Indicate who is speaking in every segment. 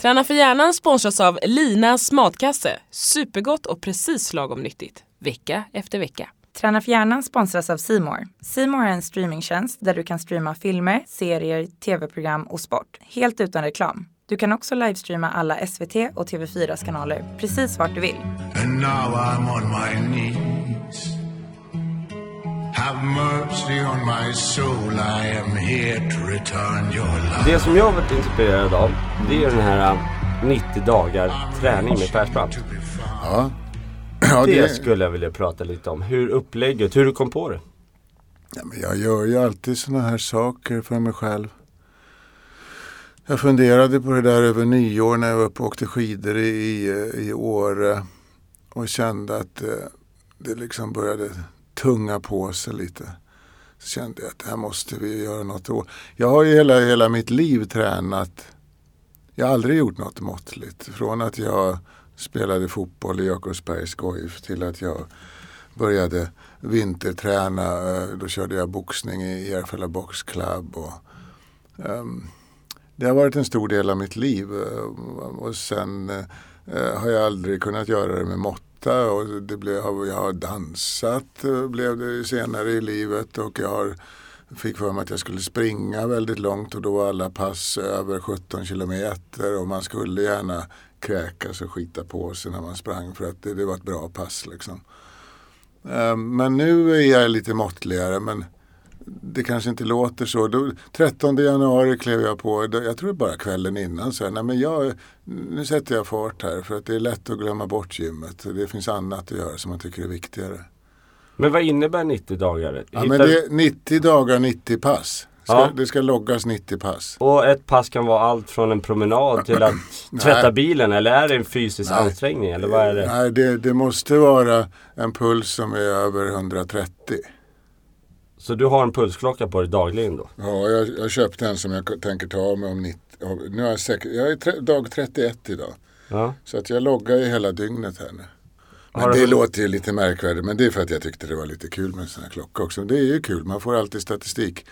Speaker 1: Träna för hjärnan sponsras av Linas matkasse. Supergott och precis lagom nyttigt. Vecka efter vecka.
Speaker 2: Träna för hjärnan sponsras av Simor. Simor är en streamingtjänst där du kan streama filmer, serier, tv-program och sport helt utan reklam. Du kan också livestreama alla SVT och TV4s kanaler precis vart du vill.
Speaker 3: Det som jag har varit inspirerad av, det är den här äh, 90 dagar träning med Persbrandt.
Speaker 4: Ja. Ja,
Speaker 3: Det
Speaker 4: det,
Speaker 3: skulle jag vilja prata lite om. Hur upplägget, hur du kom på det.
Speaker 4: ja, men jag gör ju alltid sådana här saker för mig själv. Jag funderade på det där över nyår när jag var uppe och åkte skidor i, i, i Åre. Och kände att eh, det liksom började tunga på sig lite. Så kände jag att det här måste vi göra något åt. Jag har ju hela, hela mitt liv tränat. Jag har aldrig gjort något måttligt. Från att jag spelade fotboll i Jakobsbergs GOIF till att jag började vinterträna. Eh, då körde jag boxning i Järfälla Box Club. Och, um, det har varit en stor del av mitt liv. Eh, och sen eh, har jag aldrig kunnat göra det med mått måtta. Och det blev, jag har dansat eh, blev det senare i livet. Och jag har, fick för mig att jag skulle springa väldigt långt. Och då var alla pass över 17 kilometer. Och man skulle gärna kräkas och skita på sig när man sprang. För att det, det var ett bra pass liksom. Eh, men nu är jag lite måttligare. Men det kanske inte låter så. Då, 13 januari klev jag på, jag tror bara kvällen innan, så jag, nej men jag, nu sätter jag fart här för att det är lätt att glömma bort gymmet. Det finns annat att göra som man tycker är viktigare.
Speaker 3: Men vad innebär 90 dagar?
Speaker 4: Ja,
Speaker 3: Hittar-
Speaker 4: men det är 90 dagar, 90 pass. Ska,
Speaker 3: Ja.
Speaker 4: Det ska loggas 90 pass.
Speaker 3: Och ett pass kan vara allt från en promenad till att tvätta bilen eller är det en fysisk
Speaker 4: Nej.
Speaker 3: ansträngning eller vad är det?
Speaker 4: Nej, det, det måste vara en puls som är över 130.
Speaker 3: Så du har en pulsklocka på dig dagligen då?
Speaker 4: Ja, jag, jag köpte en som jag tänker ta av mig om 90. om- Nu är jag, säker, jag är tre, dag 31 idag.
Speaker 3: Ja.
Speaker 4: Så att jag loggar ju hela dygnet här nu. Men det
Speaker 3: du-
Speaker 4: låter ju lite märkvärdigt men det är för att jag tyckte det var lite kul med en sån här klocka också. Det är ju kul, man får alltid statistik.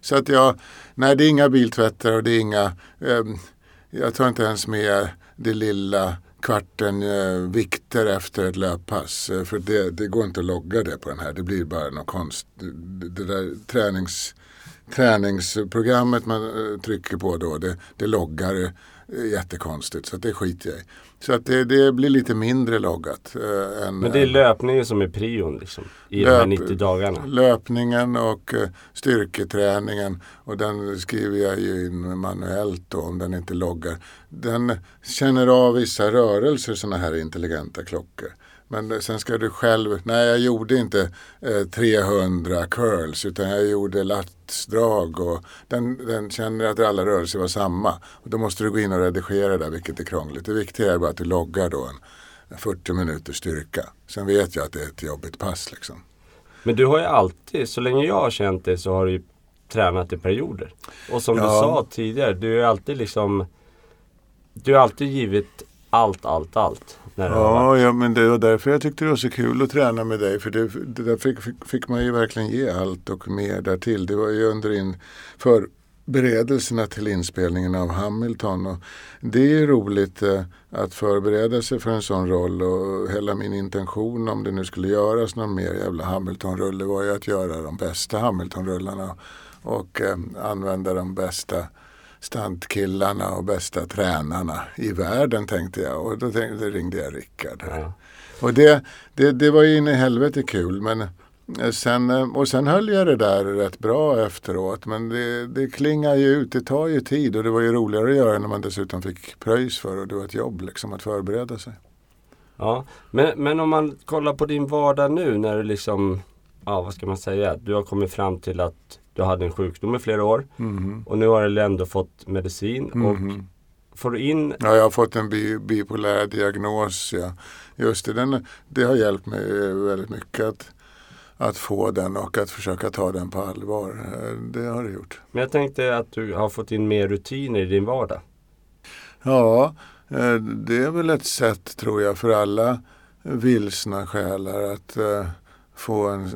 Speaker 4: Så att jag, nej det är inga biltvättar och det är inga, ehm, jag tar inte ens med det lilla kvarten eh, vikter efter ett löppass. Eh, för det, det går inte att logga det på den här, det blir bara någon konst. Det, där tränings, träningsprogrammet man eh, trycker på då, det, det loggar jättekonstigt så det skiter jag i. Så att det, det blir lite mindre loggat. Eh, än,
Speaker 3: Men det är löpningen som är prion liksom? I de här
Speaker 4: Löp-
Speaker 3: 90 dagarna?
Speaker 4: löpningen och eh, styrketräningen. Och den skriver jag ju in manuellt då om den inte loggar. Den känner av vissa rörelser sådana här intelligenta klockor. Men sen ska du själv, nej jag gjorde inte eh, 300 curls utan jag gjorde latsdrag och den, den känner att alla rörelser var samma. Och då måste du gå in och redigera där vilket är krångligt. Det viktiga är bara att du loggar då en 40 minuters styrka. Sen vet jag att det är ett jobbigt pass liksom.
Speaker 3: Men du har ju alltid, så länge jag har känt dig så har du ju tränat i perioder. Och som du
Speaker 4: Ja.
Speaker 3: sa tidigare, du är alltid liksom Du har alltid givit allt, allt, allt.
Speaker 4: Ja, ja, men det var därför jag tyckte det var så kul att träna med dig. För det, det där fick, fick, fick man ju verkligen ge allt och mer därtill. Det var ju under in förberedelserna till inspelningen av Hamilton. Och det är roligt eh, att förbereda sig för en sån roll. Och hela min intention om det nu skulle göras någon mer jävla Hamilton-rulle var ju att göra de bästa Hamilton-rullarna. Och eh, använda de bästa stuntkillarna och bästa tränarna i världen tänkte jag. Och då tänkte, ringde jag Rickard.
Speaker 3: Ja.
Speaker 4: Och det, det, det var ju in i helvete kul. Men eh, sen, eh, och sen höll jag det där rätt bra efteråt. Men det, det klingar ju ut, det tar ju tid. Och det var ju roligare att göra när man dessutom fick pröjs för och det var ett jobb liksom att förbereda sig.
Speaker 3: Ja, men, men om man kollar på din vardag nu när du liksom, ja vad ska man säga, du har kommit fram till att du hade en sjukdom i flera år
Speaker 4: Mhm.
Speaker 3: och nu har du ändå fått medicin och
Speaker 4: Mhm.
Speaker 3: får du in,
Speaker 4: Ja, jag har fått en bi, bipolär diagnos. Ja. Just det, den, det har hjälpt mig väldigt mycket att, att få den och att försöka ta den på allvar. Det har det gjort.
Speaker 3: men jag tänkte att du har fått in mer rutiner i din vardag.
Speaker 4: Ja, eh, det är väl ett sätt tror jag för alla vilsna själar att eh, få en,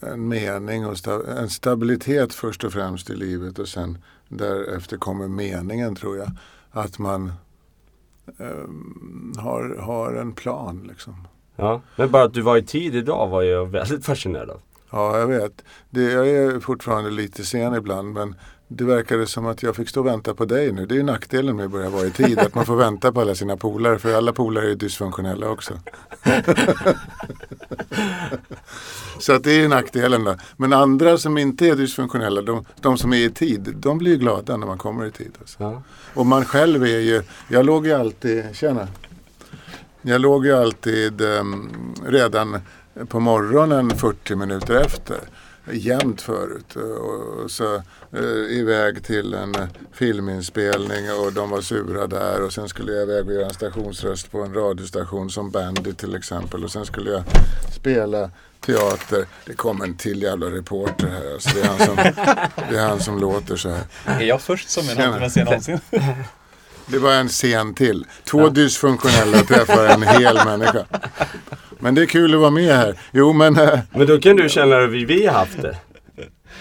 Speaker 4: en mening och sta, en stabilitet först och främst i livet och sen därefter kommer meningen tror jag. Att man eh, har, har en plan. Liksom.
Speaker 3: Ja, men bara att du var i tid idag var jag väldigt fascinerad av.
Speaker 4: Ja, jag vet. Det, jag är fortfarande lite sen ibland men det verkade som att jag fick stå och vänta på dig nu. Det är ju nackdelen med att börja vara i tid. Att man får vänta på alla sina polare. För alla polare är dysfunktionella också. Så att det är ju nackdelen då. Men andra som inte är dysfunktionella, de, de som är i tid, de blir ju glada när man kommer i tid. Alltså.
Speaker 3: Ja.
Speaker 4: Och man själv är ju, jag låg ju alltid, tjena. Jag låg ju alltid em, redan på morgonen 40 minuter efter. Jämt förut. Och, och så eh, iväg till en eh, filminspelning och de var sura där. Och sen skulle jag iväg och göra en stationsröst på en radiostation som Bandit till exempel. Och sen skulle jag spela teater. Det kom en till jävla reporter här. Alltså det, är han som, det är han som låter så här.
Speaker 5: Är jag först som är någon scen någonsin?
Speaker 4: Det var en scen till. Två dysfunktionella träffar en hel människa. Men det är kul att vara med här. Jo men, eh,
Speaker 3: Men då kan du känna hur vi har haft det.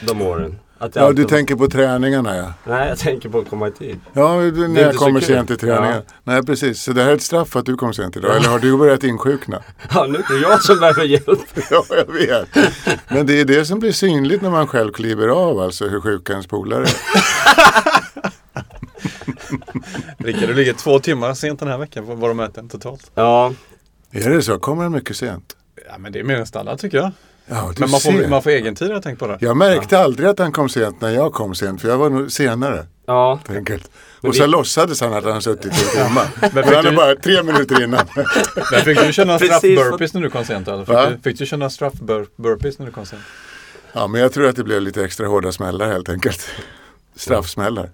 Speaker 3: De åren. Att
Speaker 4: ja du tänker på träningarna ja.
Speaker 3: Nej, jag tänker på att komma i tid.
Speaker 4: Ja, när jag kommer sent till träningen. Nej precis, så det här är ett straff för att du kom sent idag. Eller har du börjat insjukna?
Speaker 3: Ja, nu är det jag som behöver hjälp.
Speaker 4: ja, jag vet. Men det är det som blir synligt när man själv kliver av, alltså hur sjuka ens polare är.
Speaker 5: Rickard, du ligger två timmar sent den här veckan på våra möten totalt.
Speaker 3: Ja,
Speaker 4: Är det så? Kommer han mycket sent?
Speaker 5: Ja, men det är mer än standard tycker jag.
Speaker 4: Ja,
Speaker 5: Men man
Speaker 4: ser.
Speaker 5: får, man får egen tid jag tänkt på det.
Speaker 4: Jag märkte aldrig att han kom sent när jag kom sent, för jag var nog senare.
Speaker 3: ja.
Speaker 4: helt enkelt. Och så
Speaker 3: det-
Speaker 4: låtsades han att han suttit i timme.
Speaker 5: Men
Speaker 4: han är
Speaker 5: du-
Speaker 4: bara tre minuter innan.
Speaker 5: Men fick du
Speaker 3: Precis,
Speaker 5: straff-burpees när du kom sent? Eller?
Speaker 4: Va?
Speaker 5: Fick, du, fick du köra straff-burpees när du kom sent?
Speaker 4: Ja, men jag tror att det blev lite extra hårda smällar helt enkelt. Straffsmällar.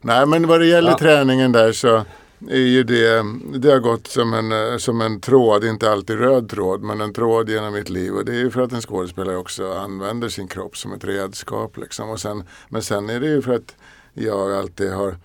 Speaker 4: Nej, men vad det gäller
Speaker 3: Ja.
Speaker 4: träningen där så är ju det, det har gått som en, som en tråd, inte alltid röd tråd, men en tråd genom mitt liv. Och det är ju för att en skådespelare också använder sin kropp som ett redskap. Liksom. Och sen, men sen är det ju för att jag alltid har,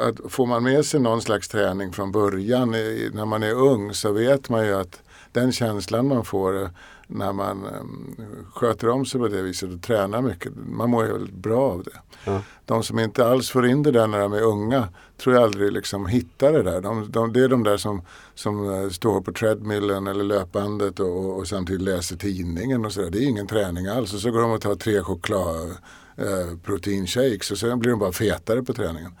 Speaker 4: att får man med sig någon slags träning från början när man är ung så vet man ju att den känslan man får när man eh, sköter om sig på det viset och tränar mycket, man mår ju väldigt bra av det.
Speaker 3: Ja.
Speaker 4: De som inte alls får in det där när de är unga tror jag aldrig liksom hittar det där. De, de, det är de där som, som eh, står på treadmillen eller löpbandet och, och, och samtidigt läser tidningen och sådär. Det är ingen träning alls. Och så går de och tar tre choklad eh, proteinshakes och sen blir de bara fetare på träningen.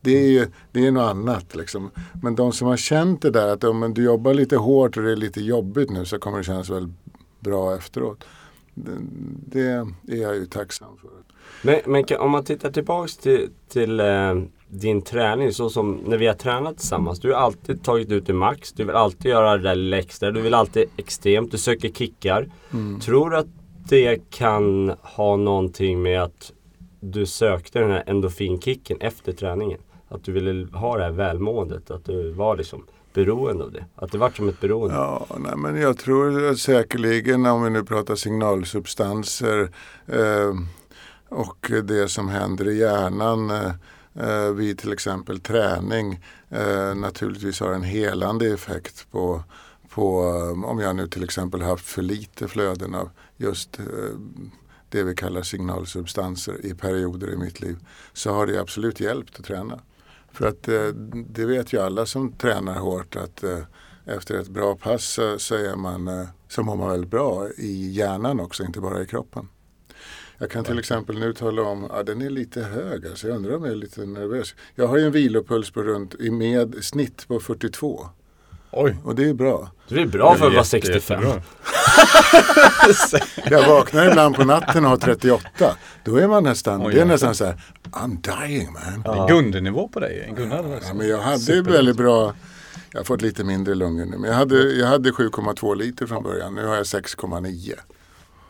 Speaker 4: Det är, ju- det är något annat. Liksom. Men de som har känt det där att om du jobbar lite hårt och det är lite jobbigt nu så kommer det kännas väldigt bra efteråt. Det, är jag ju tacksam för.
Speaker 3: Men, men kan, om man tittar tillbaks till, till eh, din träning så som när vi har tränat tillsammans. Du har alltid tagit ut det max. Du vill alltid göra det där lilla extra. Du vill alltid extremt. Du söker kickar. Tror du att det kan ha någonting med att du sökte den här endorfinkicken efter träningen? Att du ville ha det här välmåendet. Att du var liksom beroende av det. Att det vart som ett beroende.
Speaker 4: Ja, nej, men jag tror att säkerligen om vi nu pratar signalsubstanser eh, och det som händer i hjärnan eh, eh vid till exempel träning eh, naturligtvis har en helande effekt på, på eh, om jag nu till exempel haft för lite flöden av just eh, det vi kallar signalsubstanser i perioder i mitt liv så har det absolut hjälpt att träna. För att eh, det vet ju alla som tränar hårt att eh, efter ett bra pass så, är man, eh, så mår man väldigt bra i hjärnan också, inte bara i kroppen. Jag kan till exempel nu tala om, ja den är lite hög, alltså jag undrar om jag är lite nervös. Jag har ju en vilopuls på runt, i med snitt på 42
Speaker 5: Oj.
Speaker 4: och det är bra.
Speaker 3: Det är bra för att vara
Speaker 5: Jätte-
Speaker 3: 65.
Speaker 4: Jag vaknar ibland på natten och har 38. Då är man nästan,
Speaker 5: Oj,
Speaker 4: det är nästan så här, I'm dying man.
Speaker 5: Det är Gunde-nivå på dig. En Gunnar
Speaker 4: Ja, men jag hade ju väldigt bra, jag har fått lite mindre lungor nu, men jag hade, jag hade 7,2 liter från början. Nu har jag 6,9.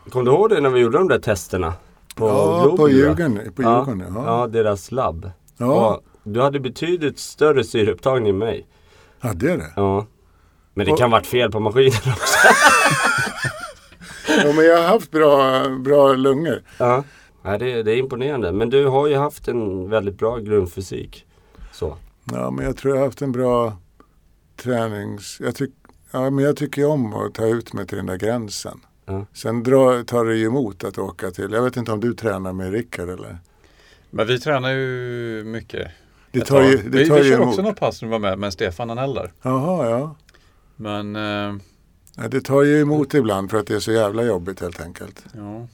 Speaker 3: Kommer du ihåg det när vi gjorde de där testerna? På
Speaker 4: Ja,
Speaker 3: Globen,
Speaker 4: på? Djurgården. På
Speaker 3: Ja,
Speaker 4: Djurgården ja.
Speaker 3: ja, deras labb.
Speaker 4: Ja.
Speaker 3: Och du hade betydligt större syreupptagning än mig.
Speaker 4: Hade jag det?
Speaker 3: Ja. Men det
Speaker 4: Och-
Speaker 3: kan varit fel på maskinen också.
Speaker 4: Ja, men jag har haft bra, bra lungor.
Speaker 3: Ja. Nej, det, det är imponerande. Men du har ju haft en väldigt bra grundfysik. Så.
Speaker 4: Ja, men jag tror jag har haft en bra tränings... Jag, tyck, ja, men jag tycker ju om att ta ut mig till den där gränsen.
Speaker 3: Ja.
Speaker 4: Sen dra, tar det ju emot att åka till... Jag vet inte om du tränar med Rickard eller?
Speaker 5: Men vi tränar ju mycket.
Speaker 4: Det tar ju, det
Speaker 5: vi
Speaker 4: tar
Speaker 5: vi
Speaker 4: ju
Speaker 5: kör
Speaker 4: emot.
Speaker 5: också något pass när vi var med med Stefan Anell där.
Speaker 4: Jaha, ja.
Speaker 5: Men eh,
Speaker 4: ja. Det tar ju emot ibland för att det är så jävla jobbigt helt enkelt.
Speaker 5: ja.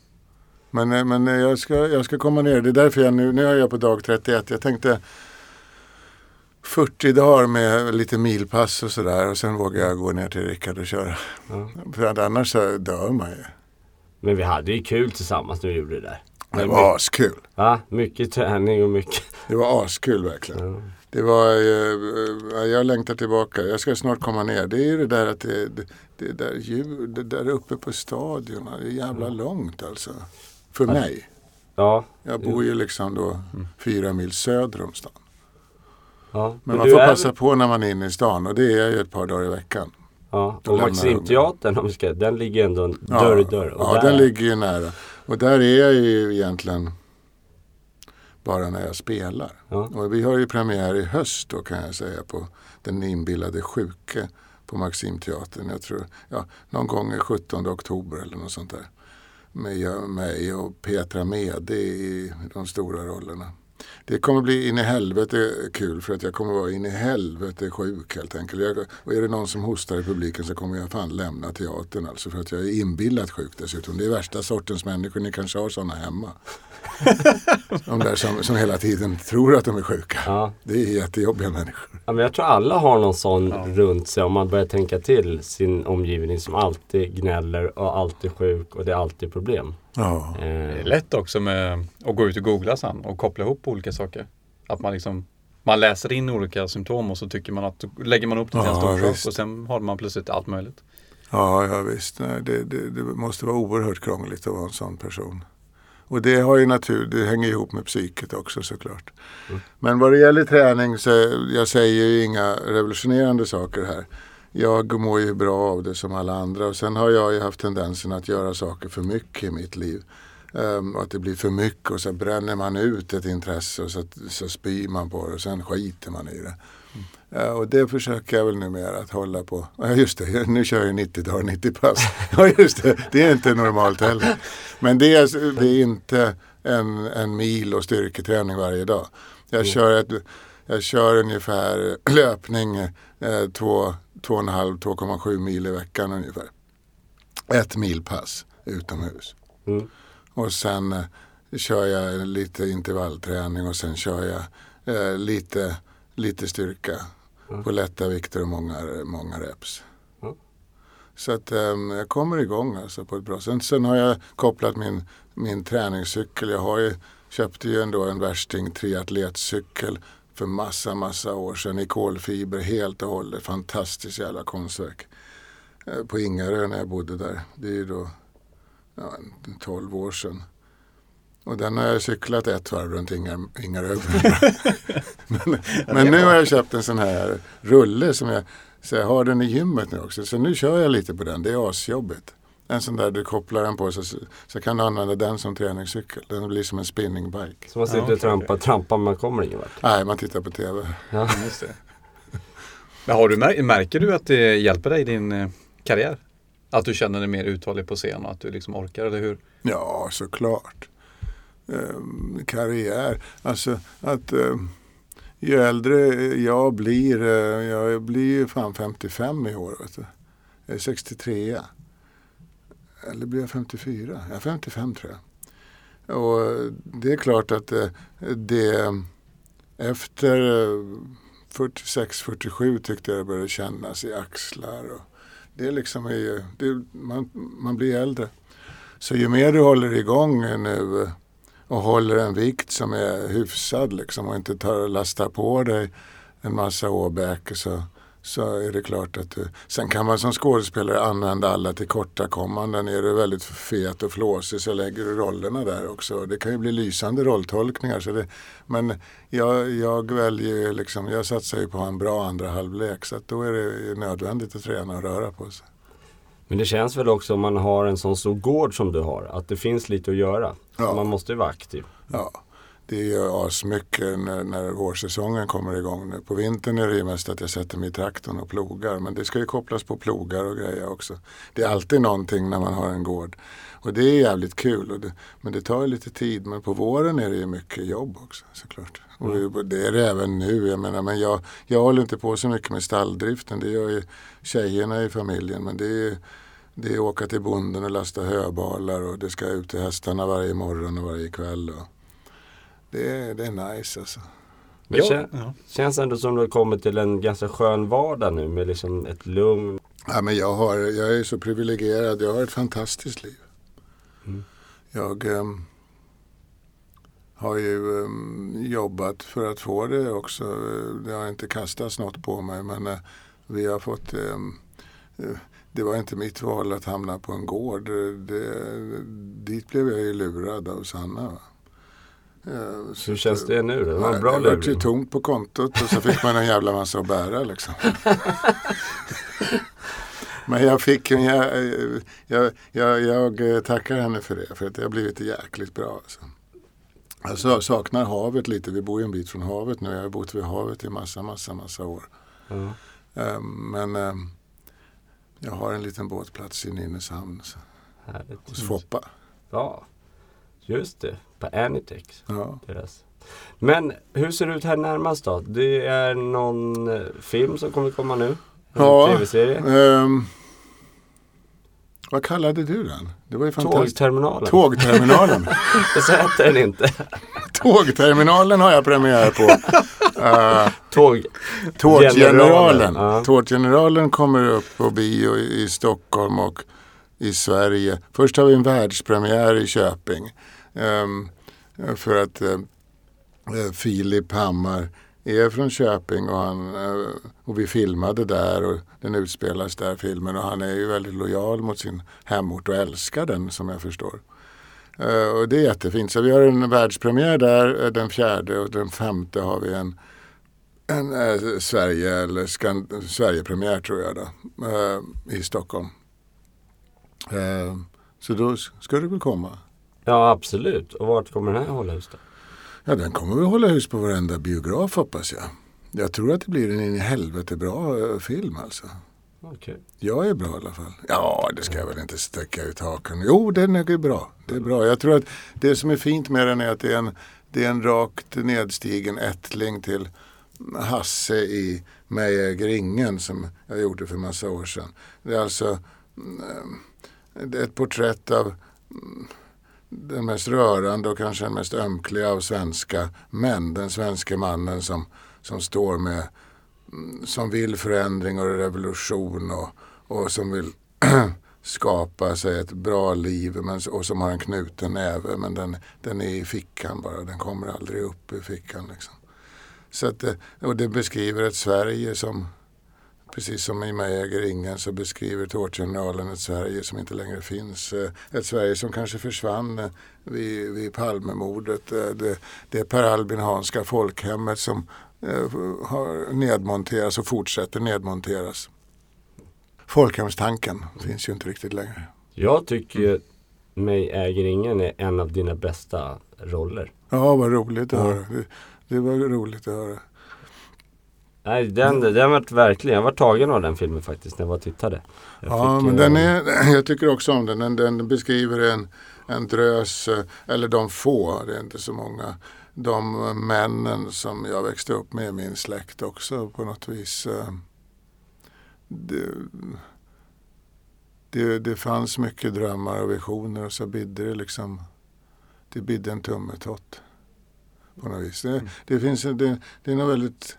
Speaker 4: Men, eh, men eh, jag, ska, jag ska komma ner. Det är därför jag nu, nu är jag på dag 31. Jag tänkte 40 dagar med lite milpass och sådär. Och sen vågar jag gå ner till Rickard och köra.
Speaker 3: Ja.
Speaker 4: För att annars så dör man ju.
Speaker 3: Men vi hade ju kul tillsammans när vi gjorde det där.
Speaker 4: Det var askul.
Speaker 3: Ja, mycket träning och mycket.
Speaker 4: Det var askul verkligen.
Speaker 3: Ja.
Speaker 4: Det var, eh, eh, jag längtar tillbaka. Jag ska snart komma ner. Det är ju det där att det, det, där ljud, det där uppe på stadion. Det är jävla långt alltså. För mig.
Speaker 3: Ja,
Speaker 4: Jag bor ju liksom då fyra mil söder om stan.
Speaker 3: ja.
Speaker 4: Men man
Speaker 3: du
Speaker 4: får
Speaker 3: är-
Speaker 4: passa på när man är inne i stan och det är ju ett par dagar i veckan.
Speaker 3: Ja, och Maximteatern, om vi ska, den ligger ändå en dörr i dörr. Och
Speaker 4: Ja,
Speaker 3: där-
Speaker 4: den ligger ju nära. Och där är jag ju egentligen bara när jag spelar.
Speaker 3: Ja.
Speaker 4: Och vi har ju premiär i höst då kan jag säga på Den inbillade sjuke på Maximteatern. Jag tror, ja, någon gång i 17 oktober eller något sånt där. Med mig och Petra Mede i de stora rollerna. Det kommer bli in i helvete kul för att jag kommer vara in i helvete sjuk helt enkelt. Jag, och är det någon som hostar i publiken så kommer jag fan lämna teatern alltså för att jag är inbillat sjuk dessutom. Det är värsta sortens människor, ni kanske har sådana hemma. De där som, som hela tiden tror att de är sjuka.
Speaker 3: Ja.
Speaker 4: Det är jättejobbiga människor.
Speaker 3: Ja, men jag tror alla har någon sån runt sig om man börjar tänka till sin omgivning som alltid gnäller och alltid sjuk och det är alltid problem.
Speaker 4: Ja.
Speaker 5: Det är
Speaker 3: Eh,
Speaker 5: lätt också med att gå ut och googla sen och koppla ihop olika saker. Att man liksom man läser in olika symptom och så tycker man att lägger man upp det till en
Speaker 4: Ja,
Speaker 5: stor sak och sen har man plötsligt allt möjligt.
Speaker 4: Ja, ja visst. Nej, det, det, det måste vara oerhört krångligt att vara en sån person. Och det har ju natur, det hänger ihop med psyket också såklart. Men vad det gäller träning så jag säger ju inga revolutionerande saker här. Jag mår ju bra av det som alla andra och sen har jag ju haft tendensen att göra saker för mycket i mitt liv. Och att det blir för mycket och så bränner man ut ett intresse och så, så spyr man på det och sen skiter man i det. Ja, och det försöker jag väl numera att hålla på. Ja, just det, nu kör jag 90 dagar, 90 pass. Ja, just det, det är inte normalt heller. Men det är, det är inte en, en mil och styrketräning varje dag. Jag kör, ett, jag kör ungefär löpning eh, två, två och en halv, 2,7 mil i veckan ungefär. Ett milpass utomhus.
Speaker 3: Mm.
Speaker 4: Och sen eh, kör jag lite intervallträning och sen kör jag eh, lite, lite styrka på lätta vikter och många, många reps.
Speaker 3: Mm.
Speaker 4: Så att eh, jag kommer igång alltså på ett bra sätt. Sen har jag kopplat min, min träningscykel. Jag har ju, köpte ju ändå en värsting triatletcykel för massa, massa år sedan i kolfiber helt och hållet. Fantastiskt jävla konstverk. Eh, på Ingarö när jag bodde där. Det är ju då ja, 12 år sedan. Och den har jag cyklat ett varv runt Ingar- Ingarö. men men nu har jag köpt en sån här rulle som jag, så jag har den i gymmet nu också. Så nu kör jag lite på den. Det är asjobbigt. En sån där du kopplar den på så, så kan du använda den som träningscykel. Den blir som en spinningbike.
Speaker 3: så man sitter
Speaker 5: Ja,
Speaker 3: och trampar, trampar man kommer ingen vart.
Speaker 4: Nej, man tittar på tv.
Speaker 3: Ja.
Speaker 5: Just det. Men har du, mär- märker du att det hjälper dig i din eh, karriär? Att du känner dig mer uthållig på scen och att du liksom orkar, eller hur?
Speaker 4: Ja, såklart eh, karriär. Alltså att eh, ju äldre jag blir, eh, jag blir ju fan 55 i år. Vet du. Jag är 63. Eller blir jag 54? Jag är 55 tror jag. Och eh, det är klart att eh, det efter eh, 46-47 tyckte jag det började kännas i axlar. Och det är liksom det, man, man blir äldre. Så ju mer du håller igång nu eh, och håller en vikt som är hyfsad liksom och inte tar och lastar på dig en massa åbäke så, så är det klart att du... Sen kan man som skådespelare använda alla tillkortakommanden. Är du väldigt fet och flåsig så lägger du rollerna där också. Det kan ju bli lysande rolltolkningar. Så det, men jag, jag väljer ju liksom, jag satsar ju på en bra andra halvlek så att då är det ju nödvändigt att träna och röra på sig.
Speaker 3: Men det känns väl också om man har en sån stor gård som du har, att det finns lite att göra.
Speaker 4: Ja.
Speaker 3: Man måste ju vara aktiv.
Speaker 4: Ja, det är ju asmycket när, när vårsäsongen kommer igång nu. På vintern är det ju mest att jag sätter mig i traktorn och plogar. Men det ska ju kopplas på plogar och grejer också. Det är alltid någonting när man har en gård. Och det är jävligt kul. Det, men det tar ju lite tid. Men på våren är det ju mycket jobb också såklart. Och det är det även nu. Jag menar, men jag, jag håller inte på så mycket med stalldriften. Det gör ju tjejerna i familjen. Men det är, det är åka till bonden och lasta höbalar och det ska ut till hästarna varje morgon och varje kväll. Och det, är, det är nice alltså.
Speaker 3: Det
Speaker 5: Ja,
Speaker 3: kän,
Speaker 5: ja.
Speaker 3: känns ändå som du har kommit till en ganska skön vardag nu med liksom ett lugn.
Speaker 4: Ja, men jag, har, jag är så privilegierad. Jag har ett fantastiskt liv. Jag ehm, har ju ehm, jobbat för att få det också. Det har inte kastats något på mig men eh, vi har fått eh, det var inte mitt val att hamna på en gård. Det, dit blev jag ju lurad av Sanna. va. Eh, så
Speaker 3: Hur känns det nu? Det var en bra
Speaker 4: det vart ju tomt på kontot och så fick man en jävla massa att bära liksom. Men jag fick en, jag, jag, jag, jag tackar henne för det för att det har blivit jäkligt bra. Alltså. Jag sa- saknar havet lite. Vi bor ju en bit från havet nu. Jag har bott vid havet i massa, massa, massa år. Ehm, Men jag har en liten båtplats i Nynäshamn
Speaker 3: Härligt.
Speaker 4: hos Foppa.
Speaker 3: Ja, just det. På Anitex.
Speaker 4: Ja.
Speaker 3: Deras. Men hur ser det ut här närmast då? Det är någon eh, film som kommer komma nu? En
Speaker 4: Ja.
Speaker 3: tv-serie?
Speaker 4: Ehm, vad kallade du den? Det var ju fantastiskt.
Speaker 3: Tågterminalen.
Speaker 4: Tågterminalen.
Speaker 3: Så heter den inte.
Speaker 4: Tågterminalen har jag premiär på. Uh,
Speaker 3: Tåg...
Speaker 4: Tårtgeneralen.
Speaker 3: Ja.
Speaker 4: Tårtgeneralen kommer upp på bio i, Stockholm och i Sverige. Först har vi en världspremiär i Köping. Ehm, för att eh, Filip Hammar är från Köping och, han, eh, och vi filmade där och den utspelas där filmen och han är ju väldigt lojal mot sin hemort och älskar den som jag förstår. Eh, och det är jättefint. Så vi har en världspremiär där eh, den fjärde och den femte har vi en en eh, Sverige eller Skand Sverigepremiär tror jag då, eh, i Stockholm. Eh, så då ska du väl komma.
Speaker 3: Ja, absolut. Och vart kommer den här hålla hus då?
Speaker 4: Ja, den kommer vi hålla hus på varenda biograf hoppas jag. Jag tror att det blir en in i helvete bra eh, film alltså.
Speaker 3: Okej.
Speaker 4: Jag är bra i alla fall. Ja, det ska jag väl inte sträcka ut hakan. Jo, den är bra. Det är bra. Jag tror att det som är fint med den är att det är en, det är en rakt nedstigen ättling till Hasse i Mig äger ingen som jag gjorde för massa år sedan. Det är alltså mm, det är ett porträtt av mm, den mest rörande och kanske den mest ömkliga av svenska män. Den svenska mannen som, som står med mm, som vill förändring och revolution och, och som vill skapa sig ett bra liv men, och som har en knuten näve men den, den är i fickan bara, den kommer aldrig upp i fickan. Liksom. Så att, det- och det beskriver ett Sverige som, precis som mig äger ingen, så beskriver Tårtgeneralen ett Sverige som inte längre finns. Eh, Ett Sverige som kanske försvann eh, vid, vid Palmemordet. Eh, Det, det är Per Albin Hanska folkhemmet som har nedmonterats och fortsätter nedmonteras. Folkhemstanken finns ju inte riktigt längre.
Speaker 3: Jag tycker Mig äger ingen är en av dina bästa roller.
Speaker 4: Ja, vad roligt att höra. Det, det var roligt att höra.
Speaker 3: Nej, den, den var verkligen, jag var tagen av den filmen faktiskt när jag var och tittade. Jag
Speaker 4: Ja,
Speaker 3: fick,
Speaker 4: men
Speaker 3: eh,
Speaker 4: den är, jag tycker också om den. Den, den beskriver en, en drös, eh, eller de få, det är inte så många, de eh, männen som jag växte upp med i min släkt också på något vis. eh, Det, det, det fanns mycket drömmar och visioner och så bidde det liksom, det bidde en tummetott på något vis. Det, det finns, det, det är nog väldigt,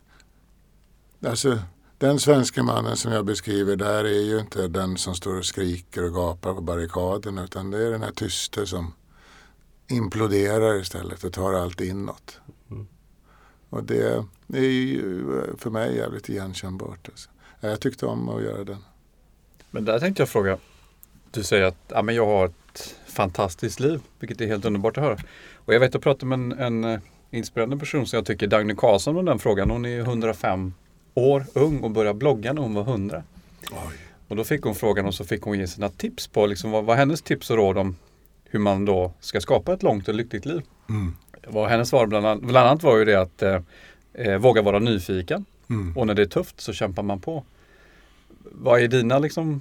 Speaker 4: alltså den svenska mannen som jag beskriver där är ju inte den som står och skriker och gapar på barrikaden utan det är den här tyste som imploderar istället och tar allt inåt.
Speaker 3: Mm.
Speaker 4: Och det, det är ju för mig jävligt igenkännbart. Alltså. Ja, Jag tyckte om att göra den.
Speaker 5: Men där tänkte jag fråga. Du säger att ja, men jag har ett fantastiskt liv, vilket är helt underbart att höra. Och jag vet att prata med en, en eh, inspirerande person som jag tycker, Dagny Karlsson, om den frågan. Hon är 105 år ung och började blogga när hon var 100. Och då fick hon frågan och så fick hon ge sina tips på liksom, vad var hennes tips och råd om hur man då ska skapa ett långt och lyckligt liv.
Speaker 4: Mm.
Speaker 5: Vad hennes svar bland annat, bland annat var ju det att eh, eh, våga vara nyfiken.
Speaker 4: Mm.
Speaker 5: Och när det är tufft så kämpar man på. Vad är dina liksom,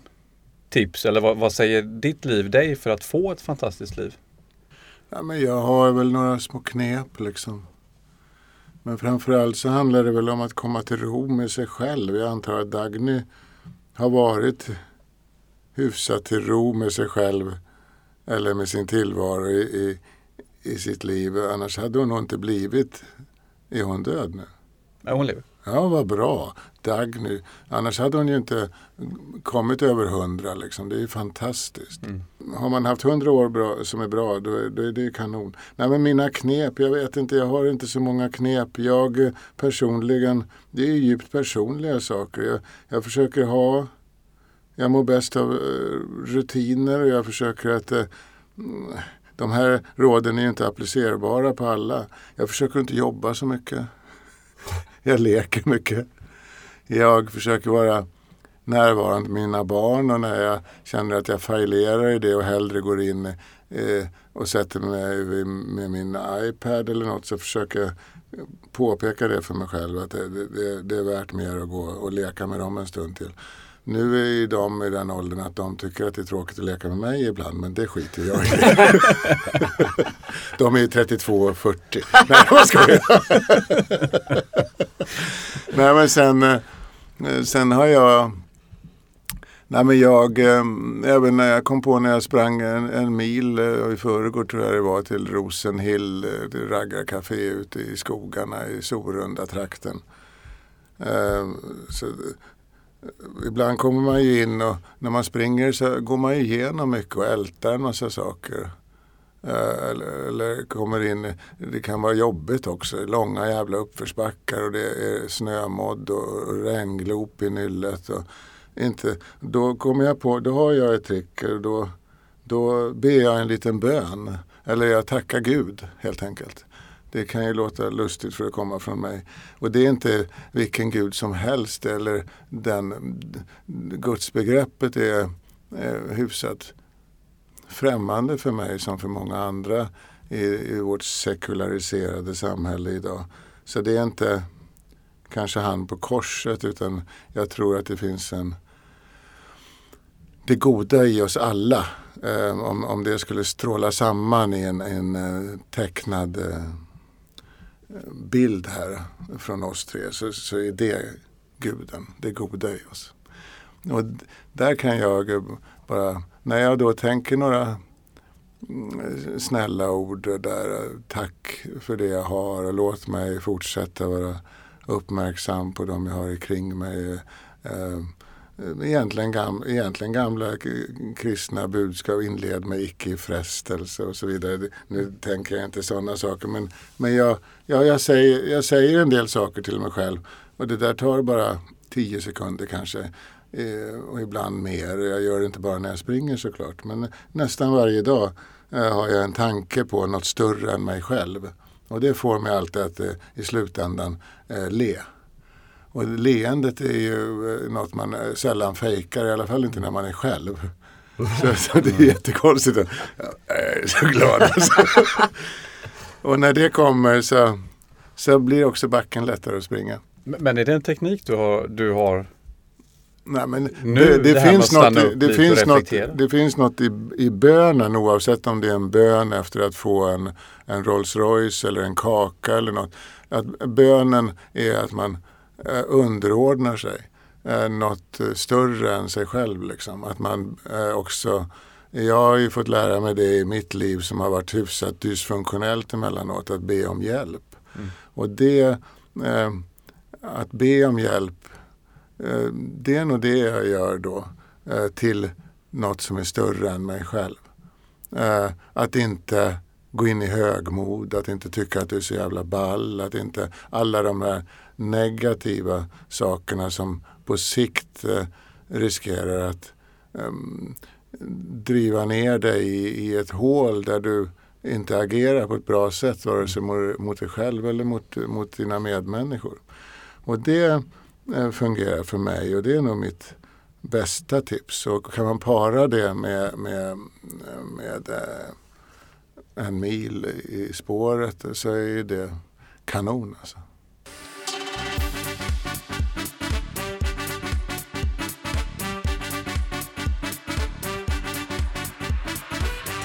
Speaker 5: tips eller vad, vad säger ditt liv dig för att få ett fantastiskt liv?
Speaker 4: Ja, men jag har väl några små knep liksom. Men framförallt så handlar det väl om att komma till ro med sig själv. Jag antar att Dagny har varit hyfsat till ro med sig själv eller med sin tillvaro i, i, i sitt liv. Annars hade hon nog inte blivit, är hon död nu?
Speaker 5: Ja, hon lever.
Speaker 4: Ja, vad bra. Dagny. Annars hade hon ju inte kommit över hundra. Liksom. Det är ju fantastiskt.
Speaker 5: Mm.
Speaker 4: Har man haft hundra år bra, som är bra, då är, då är det kanon. Nej, men mina knep, jag vet inte, jag har inte så många knep. Jag eh, personligen, det är ju djupt personliga saker. Jag, jag försöker ha, jag mår bäst av eh, rutiner och jag försöker att eh, mm, de här råden är ju inte applicerbara på alla. Jag försöker inte jobba så mycket. Jag leker mycket. Jag försöker vara närvarande med mina barn och när jag känner att jag failerar i det och hellre går in eh, och sätter mig med min iPad eller något så försöker jag påpeka det för mig själv att det, det, det är värt mer att gå och leka med dem en stund till. Nu är ju de i den åldern att de tycker att det är tråkigt att leka med mig ibland men det skiter jag i. De är 32 och 40. Nej, vad ska jag Nej men sen, eh, Eh, sen har jag Nej men jag, eh, även när jag kom på när jag sprang en, en mil eh, i förrgår tror jag det var till Rosenhill, eh, till raggarcafé ute i skogarna i Sorunda trakten. Så, ibland kommer man ju in och när man springer så går man ju igenom mycket och ältar en massa saker. Eh, eller, eller kommer in, det kan vara jobbigt också, långa jävla uppförsbackar och det är snömodd och regnglop i nyllet. Och inte, då kommer jag på, då har jag ett trick, och då, då ber jag en liten bön. Eller jag tackar Gud helt enkelt. Det kan ju låta lustigt för att komma från mig. Och det är inte vilken Gud som helst eller den gudsbegreppet är eh, hyfsat främmande för mig som för många andra i, i vårt sekulariserade samhälle idag. Så det är inte kanske han på korset utan jag tror att det finns en det goda i oss alla. Eh, om, om det skulle stråla samman i en, en eh, tecknad eh, bild här från oss tre så, så är det guden, det goda i oss. Och där kan jag bara, när jag då tänker några mm, snälla ord där, tack för det jag har och låt mig fortsätta vara uppmärksam på de jag har kring mig. Eh, eh, egentligen, gam, egentligen gamla kristna budskap, inled med icke i frestelse och så vidare. Nu tänker jag inte sådana saker men, men jag, ja, jag, säger, jag säger en del saker till mig själv och det där tar bara tio sekunder kanske. Eh, och ibland mer. Jag gör det inte bara när jag springer såklart. Men nästan varje dag eh, har jag en tanke på något större än mig själv. Och det får mig alltid att eh, i slutändan le. Och leendet är ju något man sällan fejkar, i alla fall inte när man är själv. Så, så det är jättekonstigt. Jag är så glad alltså. Och när det kommer så, så blir också backen lättare att springa.
Speaker 5: Men men är det en teknik du har? Du har
Speaker 4: Nej, men
Speaker 5: Nu,
Speaker 4: det,
Speaker 5: det
Speaker 4: det, finns något,
Speaker 5: upp
Speaker 4: det, finns något, det finns något i, i bönen oavsett om det är en bön efter att få en, en Rolls Royce eller en kaka eller något. Att bönen är att man eh, underordnar sig eh, något eh, större än sig själv. Liksom. Att man eh, också jag har ju fått lära mig det i mitt liv som har varit hyfsat dysfunktionellt emellanåt, att be om hjälp. Och det, eh, att be om hjälp Eh, det är nog det jag gör då eh, till något som är större än mig själv. Eh, att inte gå in i högmod, att inte tycka att du är så jävla ball, att inte alla de här negativa sakerna som på sikt riskerar att ehm, driva ner dig i, i ett hål där du inte agerar på ett bra sätt vare sig mot, dig själv eller mot, mot dina medmänniskor. Och det Eh, fungerar för mig och det är nog mitt bästa tips. Och kan man para det med, med, med eh, en mil i spåret så är det kanon. Alltså.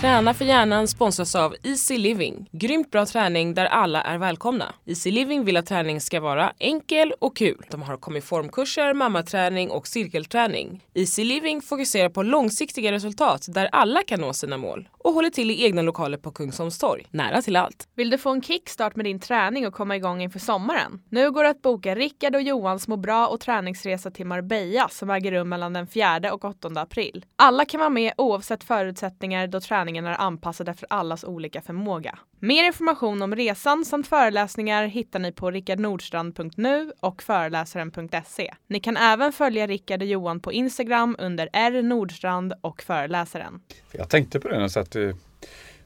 Speaker 1: Träna för hjärnan sponsras av Easy Living. Grymt bra träning där alla är välkomna. Easy Living vill att träning ska vara enkel och kul. De har kommit formkurser, mammaträning och cirkelträning. Easy Living fokuserar på långsiktiga resultat där alla kan nå sina mål och håller till i egna lokaler på Kungsholmstorg, nära till allt.
Speaker 6: Vill du få en kickstart med din träning och komma igång inför sommaren? Nu går det att boka Rickard och Johans må bra och träningsresa till Marbella som äger rum mellan den 4 och 8 april. Alla kan vara med oavsett förutsättningar då träningen är anpassad efter allas olika förmåga. Mer information om resan samt föreläsningar hittar ni på rickardnordstrand.nu och föreläsaren.se. Ni kan även följa Rickard och Johan på Instagram under R Nordstrand och föreläsaren.
Speaker 5: Jag tänkte på det när jag satt i-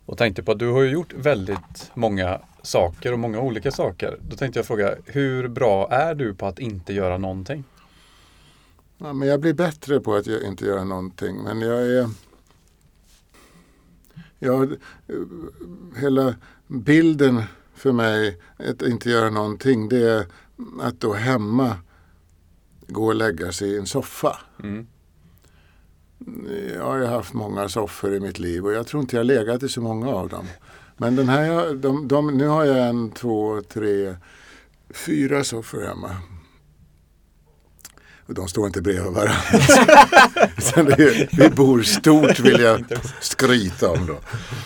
Speaker 5: och tänkte på att du har ju gjort väldigt många saker och många olika saker. Då tänkte jag fråga, hur bra är du på att inte göra någonting?
Speaker 4: Ja, men jag blir bättre på att jag inte göra någonting. Men jag är... Jag, hela bilden för mig att inte göra någonting det är att då hemma gå och lägga sig i en soffa.
Speaker 5: Mm.
Speaker 4: Jag har ju haft många soffor i mitt liv och jag tror inte jag legat i så många av dem. Men den här, de, de, nu har jag en, två, tre, fyra soffor hemma. De står inte bredvid varandra. Vi bor stort vill jag skryta om då.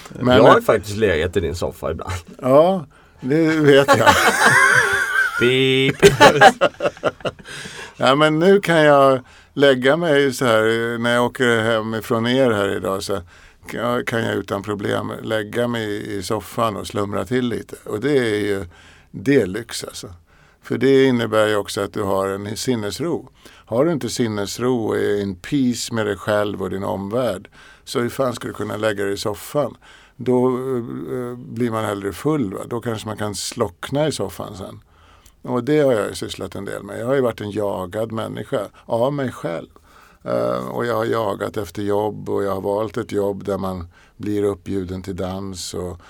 Speaker 4: Men,
Speaker 3: jag har faktiskt legat i din soffa ibland.
Speaker 4: ja, det vet jag.
Speaker 3: Beep.
Speaker 4: Ja, men nu kan jag lägga mig så här när jag åker hem ifrån er här idag så kan jag, kan jag utan problem lägga mig i soffan och slumra till lite. Och det är ju det är lyx alltså. För det innebär ju också att du har en sinnesro. Har du inte sinnesro och är in peace med dig själv och din omvärld så hur fan ska du kunna lägga dig i soffan? Då eh, eh, blir man hellre full. Va? Då kanske man kan slockna i soffan sen. Och det har jag ju sysslat en del med. Jag har ju varit en jagad människa av mig själv. Eh, och jag har jagat efter jobb och jag har valt ett jobb där man blir uppbjuden till dans och,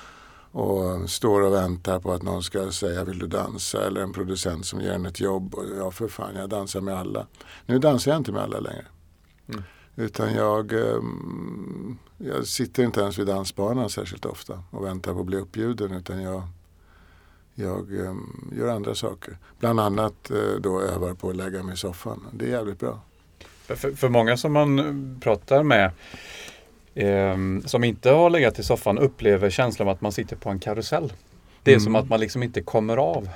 Speaker 4: och står och väntar på att någon ska säga vill du dansa eller en producent som ger en ett jobb. Och ja för fan, jag dansar med alla. Nu dansar jag inte med alla längre. Utan jag, ehm, jag sitter inte ens vid dansbanan särskilt ofta och väntar på att bli uppbjuden utan jag jag ehm, gör andra saker. Bland annat eh, då övar på att lägga mig i soffan. Det är jävligt bra.
Speaker 5: För, för många som man pratar med ehm, som inte har legat i soffan upplever känslan av att man sitter på en karusell. Det är
Speaker 4: Mm.
Speaker 5: som att man liksom inte kommer av.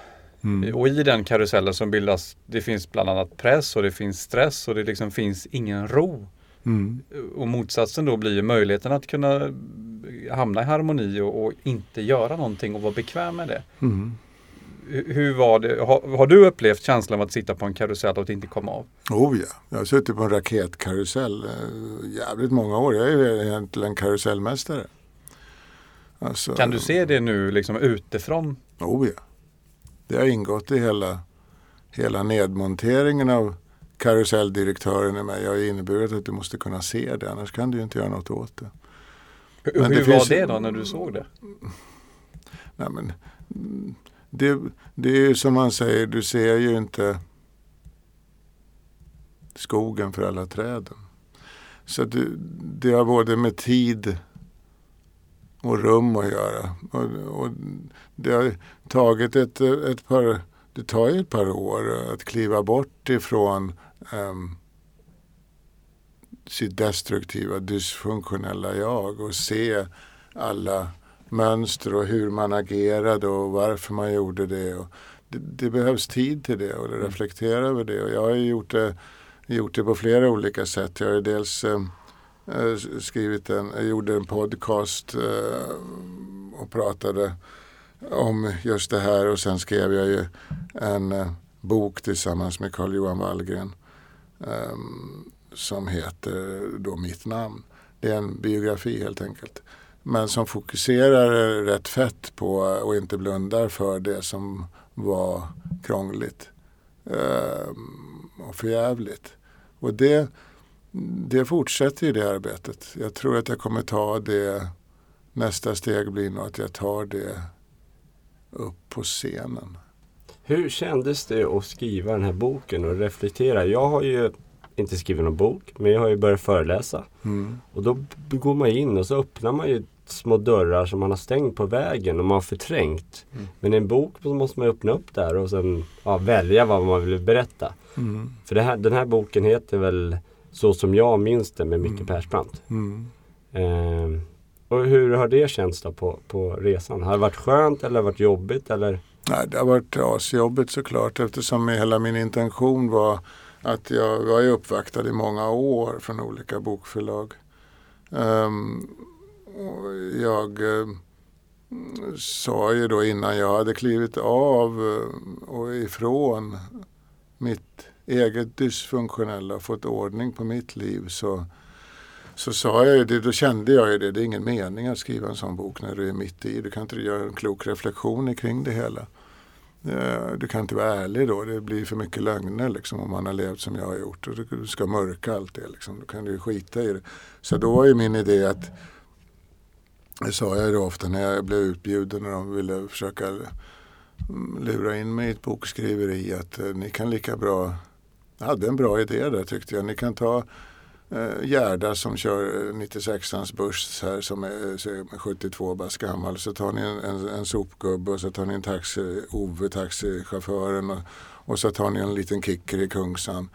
Speaker 5: Och i den karusellen som bildas, det finns bland annat press och det finns stress och det liksom finns ingen ro.
Speaker 4: Mm.
Speaker 5: Och motsatsen då blir ju möjligheten att kunna hamna i harmoni och, och inte göra någonting och vara bekväm med det.
Speaker 4: Mm.
Speaker 5: Hur hur var det? Har, har du upplevt känslan av att sitta på en karusell och att inte komma av?
Speaker 4: Oh ja, jag har suttit på en raketkarusell eh, jävligt många år. Jag är ju egentligen karusellmästare. Alltså,
Speaker 5: Kan du se det nu liksom utifrån?
Speaker 4: Oh ja. Det har ingått i hela, hela nedmonteringen av karuselldirektören i mig. Jag har inneburit att du måste kunna se det, annars kan du inte göra något åt det.
Speaker 5: Hur,
Speaker 4: Men det
Speaker 5: hur var
Speaker 4: finns-
Speaker 5: det då när du såg det?
Speaker 4: Nej, men, det, det är ju som man säger, du ser ju inte skogen för alla träden. Så det, det har både med tid och rum att göra. Och, och det har tagit ett, ett par, det tar ju ett par år att kliva bort ifrån um, sitt destruktiva, dysfunktionella jag och se alla mönster och hur man agerade och varför man gjorde det. Och det, det behövs tid till det och reflektera över det. Och jag har gjort det, gjort det på flera olika sätt. Jag har dels eh, eh, skrivit en, jag gjorde en podcast eh, och pratade om just det här och sen skrev jag ju en eh, bok tillsammans med Carl Johan Wallgren eh, som heter då Mitt namn. Det är en biografi helt enkelt. Men som fokuserar rätt fett på och inte blundar för det som var krångligt eh, och förjävligt. Och det, det fortsätter ju det arbetet. Jag tror att jag kommer ta det nästa steg blir nog att jag tar det upp på scenen.
Speaker 3: Hur kändes det att skriva den här boken och reflektera? Jag har ju inte skrivit någon bok, men jag har ju börjat föreläsa.
Speaker 4: Mm.
Speaker 3: Och då går man in och så öppnar man ju små dörrar som man har stängt på vägen och man har förträngt.
Speaker 4: Mm.
Speaker 3: Men i en bok så måste man öppna upp där och sen ja, välja vad man vill berätta.
Speaker 4: Mm.
Speaker 3: För här, den här boken heter väl Så som jag minns det med Micke
Speaker 4: Mm.
Speaker 3: Persbrandt. Ehm, och hur har det känts då på, på resan? Har det varit skönt eller varit jobbigt? Eller?
Speaker 4: Nej, det har varit asjobbigt såklart eftersom hela min intention var att jag var ju uppvaktad i många år från olika bokförlag. Um, jag uh, sa ju då innan jag hade klivit av eh, och ifrån mitt eget dysfunktionella och fått ordning på mitt liv så, så sa jag ju det, då kände jag ju det, det är ingen mening att skriva en sån bok när du är mitt i. Du kan inte göra en klok reflektion kring det hela. Eh, du kan inte vara ärlig då. Det blir för mycket lögner liksom, om man har levt som jag har gjort. Och du ska mörka allt det. Liksom. Då kan du ju skita i det. Så då var ju min idé att, det sa jag ju då ofta när jag blev utbjuden och de ville försöka mm, lura in mig i ett bokskriveri att eh, ni kan lika bra, jag hade en bra idé där tyckte jag. Ni kan ta eh, Gerda som kör 96ans buss här som är är 72 bast gammal. Så tar ni en, en, en sopgubbe och så tar ni en taxi, Ove, taxichauffören och, och så tar ni en liten kicker i Kungsan.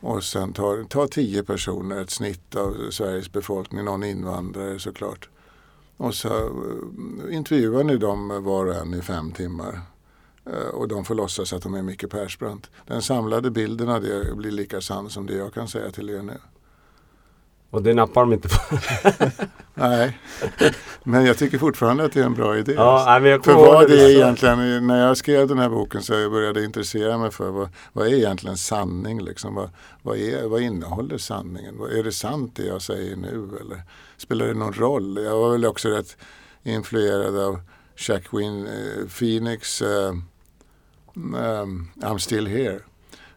Speaker 4: Och sen tar, ta tio personer, ett snitt av Sveriges befolkning, någon invandrare såklart. Och så eh, intervjuar ni dem var och en i fem timmar. Eh, och de får låtsas att de är Micke Persbrandt. Den samlade bilden av det blir lika sann som det jag kan säga till er nu.
Speaker 3: Och det nappar de inte på.
Speaker 4: Nej, men jag tycker fortfarande att det är en bra idé.
Speaker 3: ja, nej,
Speaker 4: För vad det är egentligen, när jag skrev den här boken så jag började intressera mig för vad, vad är egentligen sanning? Liksom? Vad, vad, är, vad innehåller sanningen? Vad, är det sant det jag säger nu? Eller spelar det någon roll? Jag var väl också rätt influerad av Jacqueline eh, Phoenix eh, eh, I'm still here.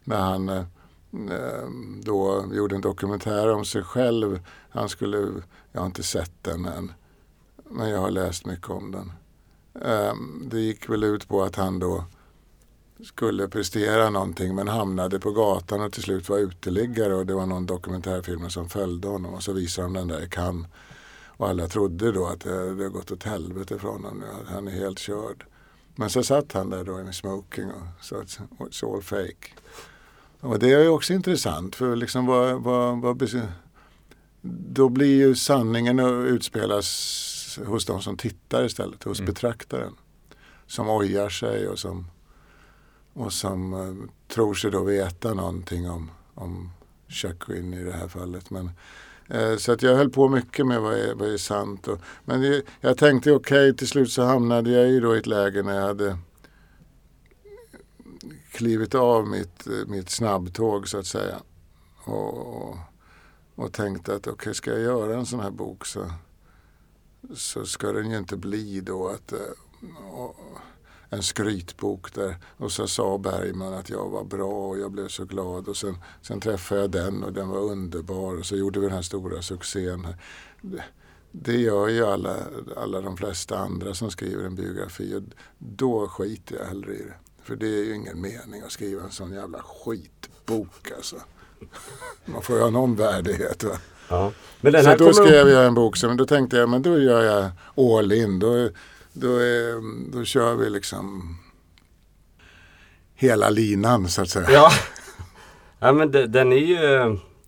Speaker 4: När han eh, Ehm, då gjorde en dokumentär om sig själv. Han skulle, jag har inte sett den än, men jag har läst mycket om den. Ehm, det gick väl ut på att han då skulle prestera någonting men hamnade på gatan och till slut var uteliggare och det var någon dokumentärfilm som följde honom och så visade de den där i Cannes. Och alla trodde då att eh, det det gått åt helvete från honom nu, att han är helt körd. Men så satt han där då i smoking och sa att it's all fake. Och det är också intressant för liksom vad, vad, vad då blir ju sanningen att utspelas hos de som tittar istället, hos
Speaker 5: Mm.
Speaker 4: betraktaren. Som ojar sig och som, och som eh, tror sig då veta någonting om, om Jacqueline i det här fallet. Men, eh, så att jag höll på mycket med vad är, vad är sant. Och, men det, jag tänkte okej, till slut så hamnade jag ju då i ett läge när jag hade klivit av mitt, eh, mitt snabbtåg så att säga. Och, och, tänkte att okej, ska jag göra en sån här bok så, så ska den ju inte bli då att eh, och- en skrytbok där och så sa Bergman att jag var bra och jag blev så glad och sen, sen träffade jag den och den var underbar och så gjorde vi den här stora succén. Det, det gör ju alla, alla de flesta andra som skriver en biografi och då skiter jag hellre i det. För det är ju ingen mening att skriva en sån jävla skitbok alltså. Man får ju ha någon värdighet. Va?
Speaker 3: Ja. Men
Speaker 4: Så då
Speaker 3: kommer
Speaker 4: skrev jag en bok som, då tänkte jag, men då gör jag all in. Då, då, är, då kör vi liksom hela linan så att säga.
Speaker 3: Ja. ja men de- den är ju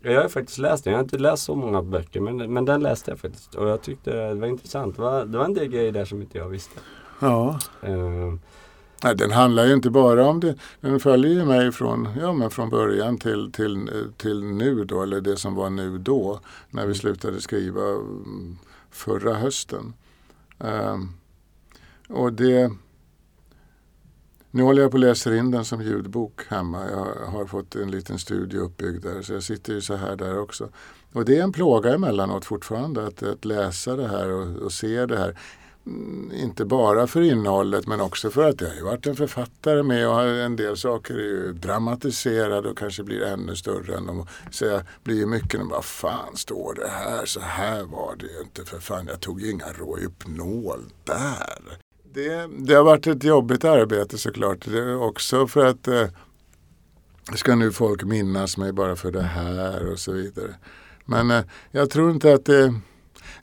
Speaker 3: Jag har faktiskt läst den. Jag har inte läst så många böcker men, men den läste jag faktiskt. Och jag tyckte det var intressant. Det var, det var en del grejer där som inte jag visste.
Speaker 4: Ja.
Speaker 3: Eh,
Speaker 4: Nej, den handlar ju inte bara om det. Den följer ju mig från, ja, men från början till, till, till nu då, eller det som var nu då, när vi slutade skriva mm, förra hösten. Ehm, och det... Nu håller jag på att läsa in den som ljudbok hemma. Jag har fått en liten studio uppbyggd där, så jag sitter ju så här där också. Och det är en plåga emellanåt fortfarande att, att läsa det här och, och se det här. Mm, inte bara för innehållet men också för att jag har ju varit en författare med och en del saker är ju dramatiserade och kanske blir ännu större än de. Så jag blir ju mycket, vad fan står det här? Så här var det ju inte för fan. Jag tog ju inga Rohypnol där. Det, det har varit ett jobbigt arbete såklart. Det är också för att eh, ska nu folk minnas mig bara för det här och så vidare. Men eh, jag tror inte att det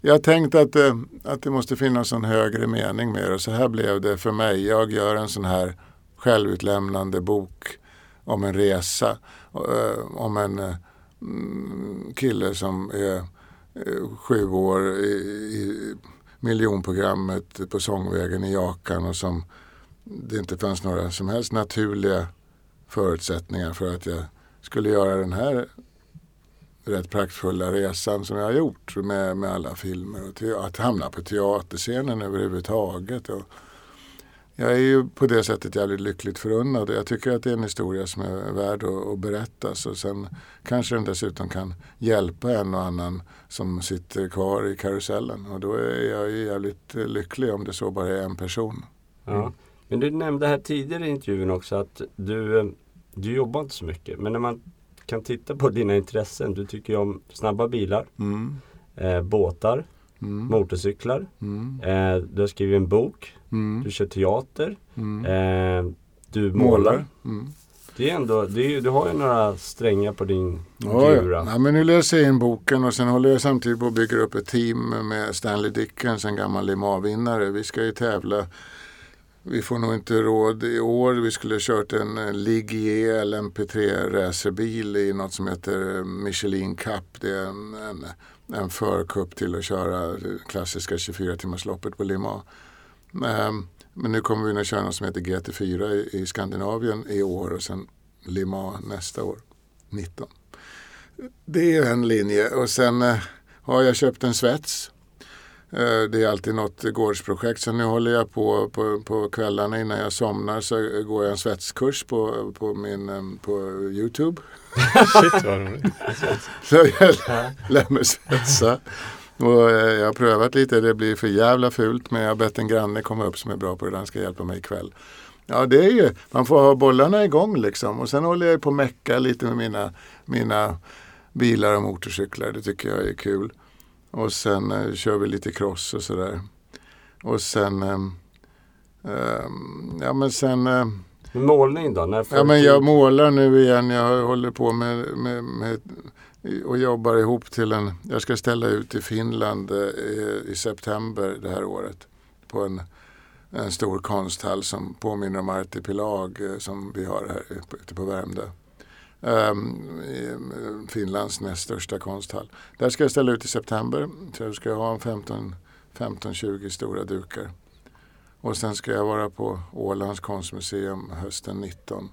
Speaker 4: jag har tänkt att, eh, att det måste finnas en högre mening med det. Så här blev det för mig. Jag gör en sån här självutlämnande bok om en resa. Eh, om en eh, mm, kille som är sju år i, i miljonprogrammet på Sångvägen i Jakan och som det inte fanns några som helst naturliga förutsättningar för att jag skulle göra den här rätt praktfulla resan som jag har gjort med, med alla filmer. Och att hamna på teaterscenen överhuvudtaget. Och jag är ju på det sättet jävligt lyckligt förunnad. och Jag tycker att det är en historia som är värd att, att berättas. Och sen kanske den dessutom kan hjälpa en och annan som sitter kvar i karusellen. Och då är jag ju jävligt lycklig om det så bara är en person.
Speaker 3: Ja. Men du nämnde här tidigare i intervjun också att du, eh, du jobbar inte så mycket. Men när man kan titta på dina intressen. Du tycker ju om snabba bilar,
Speaker 4: Mm.
Speaker 3: eh, båtar,
Speaker 4: Mm.
Speaker 3: motorcyklar.
Speaker 4: Mm.
Speaker 3: Eh, du har skrivit en bok.
Speaker 4: Mm.
Speaker 3: Du kör teater.
Speaker 4: Mm.
Speaker 3: Eh, du målar.
Speaker 4: Mm.
Speaker 3: Det är ändå, det är, du har ju några strängar på din
Speaker 4: Ja, ja. ja, men nu läser jag in boken och sen håller jag samtidigt på att bygga upp ett team med Stanley Dickens, en gammal Lima-vinnare. Vi ska ju tävla. Vi får nog inte råd i år. Vi skulle ha kört en eh, Ligier e eller en P3 racerbil i något som heter eh, Michelin Cup. Det är en, en, en förkupp till att köra klassiska 24 timmarsloppet på Lima. Men, ehm, Men nu kommer vi att köra något som heter GT4 i, i Skandinavien i år och sen Lima nästa år, 19. Det är en linje och sen eh, har jag köpt en svets. Eh, det är alltid något gårdsprojekt så nu håller jag på, på på kvällarna innan jag somnar så går jag en svetskurs på, på, min, på Youtube.
Speaker 5: Shit vad roligt.
Speaker 4: Så jag lär mig svetsa. Och eh, jag har prövat lite, det blir för jävla fult men jag har bett en granne komma upp som är bra på det, han ska hjälpa mig ikväll. Ja det är ju, man får ha bollarna igång liksom och sen håller jag på att mecka lite med mina, mina bilar och motorcyklar, det tycker jag är kul. Och sen eh, kör vi lite cross och sådär. Och sen, ehm, ehm, ja men sen eh,
Speaker 3: målning då? När
Speaker 4: Ja men jag målar nu igen. Jag håller på med, med, med och jobbar ihop till en, jag ska ställa ut i Finland eh, i september det här året. På en, en stor konsthall som påminner om Artipelag eh, som vi har här ute på Värmdö. Um, i, eh, Finlands näst största konsthall. Där ska jag ställa ut i september. Så jag ska ha en 15 15-20 stora dukar. Och sen ska jag vara på Ålands konstmuseum hösten 19.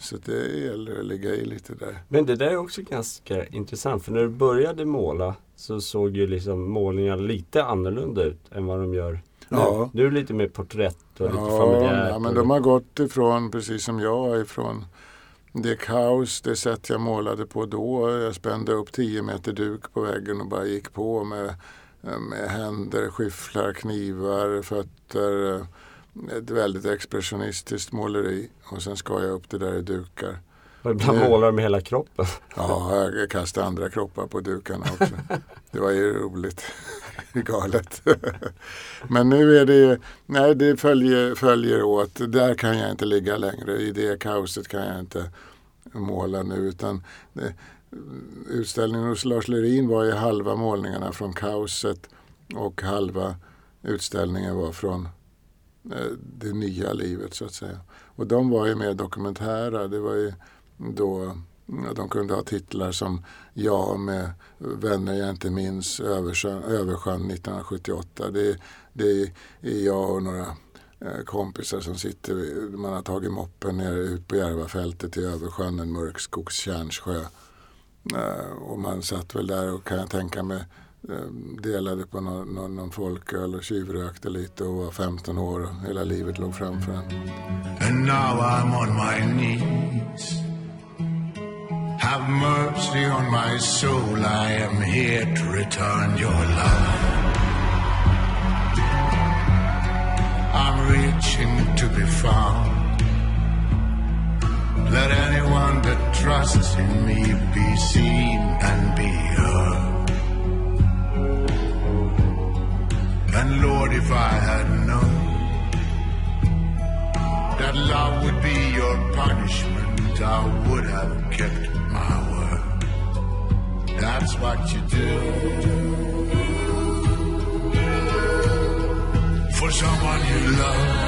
Speaker 4: Så det gäller att ligga i lite där.
Speaker 3: Men det där är också ganska intressant för när du började måla så såg ju liksom målningar lite annorlunda ut än vad de gör nu.
Speaker 4: Ja.
Speaker 3: Nu är det lite mer porträtt och lite
Speaker 4: Ja,
Speaker 3: familjärt.
Speaker 4: ja, men de har gått ifrån, precis som jag, ifrån det kaos, det sätt jag målade på då. Jag spände upp 10 meter duk på väggen och bara gick på med, med händer, skyfflar, knivar, fötter. Ett väldigt expressionistiskt måleri. Och sen skar jag upp det där i dukar.
Speaker 3: Och ibland målar de med hela kroppen.
Speaker 4: Ja, jag kastade andra kroppar på dukarna också. Det var ju roligt. Galet. Men nu är det nej det följer, följer åt. Där kan jag inte ligga längre. I det kaoset kan jag inte måla nu. Utan det, utställningen hos Lars Lerin var ju halva målningarna från kaoset och halva utställningen var från eh, det nya livet så att säga. Och de var ju mer dokumentära. Det var ju då de kunde ha titlar som Jag med vänner jag inte minns, Översjön, Översjön 1978. Det, det är jag och några Eh, kompisar som sitter, man har tagit moppen ner ut på Järvafältet i Översjön, en mörk skogskärnsjö. Eh, och man satt väl där och kan jag tänka mig eh, delade på någon, någon, någon folköl och tjuvrökte lite och var 15 år och hela livet låg framför en.
Speaker 7: And now I'm on my knees. Have mercy on my soul. I am here to return your love.
Speaker 4: In me be seen and be heard. And Lord, if I had known that love would be your punishment, I would have kept my word. That's what you do. For someone you love.